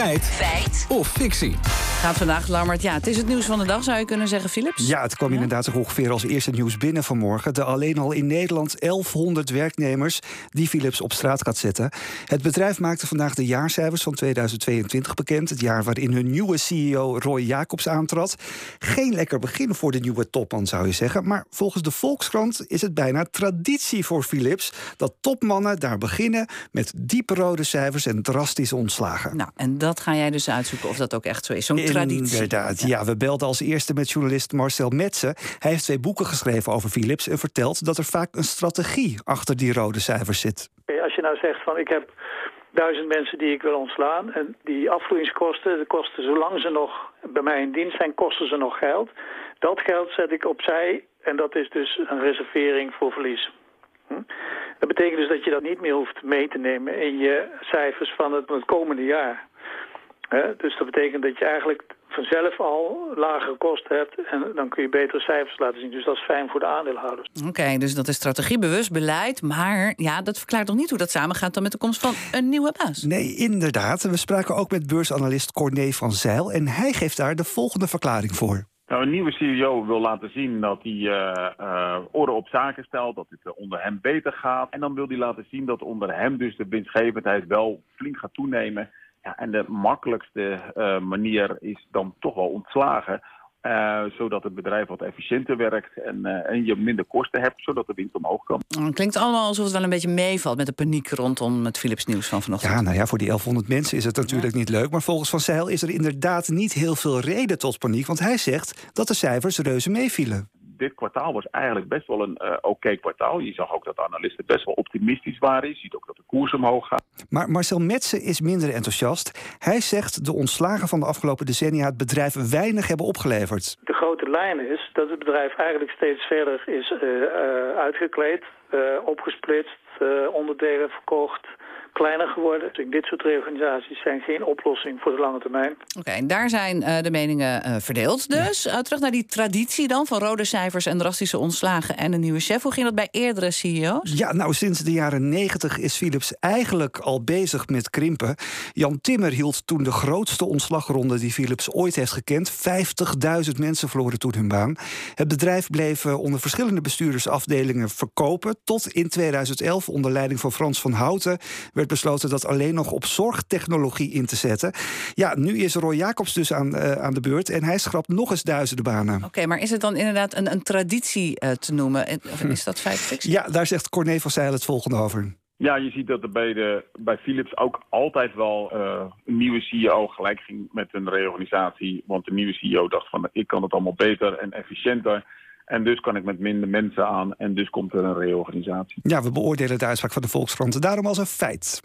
Feit. Feit. Of fictie. Gaat vandaag, Lammert. Ja, het is het nieuws van de dag, zou je kunnen zeggen, Philips? Ja, het kwam inderdaad ongeveer als eerste nieuws binnen vanmorgen. De alleen al in Nederland 1100 werknemers die Philips op straat gaat zetten. Het bedrijf maakte vandaag de jaarcijfers van 2022 bekend. Het jaar waarin hun nieuwe CEO Roy Jacobs aantrad. Geen lekker begin voor de nieuwe topman, zou je zeggen. Maar volgens de Volkskrant is het bijna traditie voor Philips... dat topmannen daar beginnen met diepe rode cijfers en drastische ontslagen. Nou, en dat ga jij dus uitzoeken of dat ook echt zo is. Zo'n traditie. Inderdaad, ja. We belden als eerste met journalist Marcel Metsen. Hij heeft twee boeken geschreven over Philips en vertelt dat er vaak een strategie achter die rode cijfers zit. Als je nou zegt van ik heb duizend mensen die ik wil ontslaan en die afvloeingskosten, de kosten zolang ze nog bij mij in dienst zijn, kosten ze nog geld. Dat geld zet ik opzij en dat is dus een reservering voor verlies. Hm? Dat betekent dus dat je dat niet meer hoeft mee te nemen in je cijfers van het, het komende jaar. Hè? Dus dat betekent dat je eigenlijk vanzelf al lagere kosten hebt en dan kun je betere cijfers laten zien. Dus dat is fijn voor de aandeelhouders. Oké, dus dat is strategiebewust beleid. Maar ja, dat verklaart nog niet hoe dat samengaat dan met de komst van een nieuwe baas. Nee, inderdaad. We spraken ook met beursanalist Corné van Zeil en hij geeft daar de volgende verklaring voor. Nou, een nieuwe CEO wil laten zien dat hij uh, uh, orde op zaken stelt, dat het onder hem beter gaat. En dan wil hij laten zien dat onder hem dus de winstgevendheid wel flink gaat toenemen. Ja, en de makkelijkste uh, manier is dan toch wel ontslagen. Uh, zodat het bedrijf wat efficiënter werkt en, uh, en, je minder kosten hebt, zodat de winst omhoog kan. Het klinkt allemaal alsof het wel een beetje meevalt met de paniek rondom het Philips nieuws van vanochtend. Ja, nou ja, voor die 1100 mensen is het natuurlijk ja. niet leuk. Maar volgens Van Zijl is er inderdaad niet heel veel reden tot paniek. Want hij zegt dat de cijfers reuze meevielen dit kwartaal was eigenlijk best wel een uh, oké okay kwartaal. Je zag ook dat de analisten best wel optimistisch waren. Je ziet ook dat de koers omhoog gaat. Maar Marcel Metsen is minder enthousiast. Hij zegt de ontslagen van de afgelopen decennia het bedrijf weinig hebben opgeleverd. De grote lijn is dat het bedrijf eigenlijk steeds verder is uh, uh, uitgekleed, opgesplitst, onderdelen verkocht kleiner geworden. Dus dit soort reorganisaties zijn geen oplossing voor de lange termijn. Oké, en daar zijn uh, de meningen uh, verdeeld dus. Ja. Uh, terug naar die traditie dan van rode cijfers en drastische ontslagen en een nieuwe chef. Hoe ging dat bij eerdere CEO's? Ja, nou sinds de jaren 90 is Philips eigenlijk al bezig met krimpen. Jan Timmer hield toen de grootste ontslagronde die Philips ooit heeft gekend. 50.000 mensen verloren toen hun baan. Het bedrijf bleef onder verschillende bestuurdersafdelingen verkopen. Tot in 2011 onder leiding van Frans van Houten werd besloten dat alleen nog op zorgtechnologie in te zetten. Ja, nu is Roy Jacobs dus aan, uh, aan de beurt en hij schrapt nog eens duizenden banen. Oké, okay, maar is het dan inderdaad een, een traditie uh, te noemen? Of is dat feit? Ja, daar zegt Corné van Zeil het volgende over. Ja, je ziet dat er bij, de, bij Philips ook altijd wel uh, een nieuwe CEO gelijk ging met een reorganisatie. Want de nieuwe CEO dacht van ik kan het allemaal beter en efficiënter. En dus kan ik met minder mensen aan en dus komt er een reorganisatie. Ja, we beoordelen de uitspraak van de Volkskrant daarom als een feit.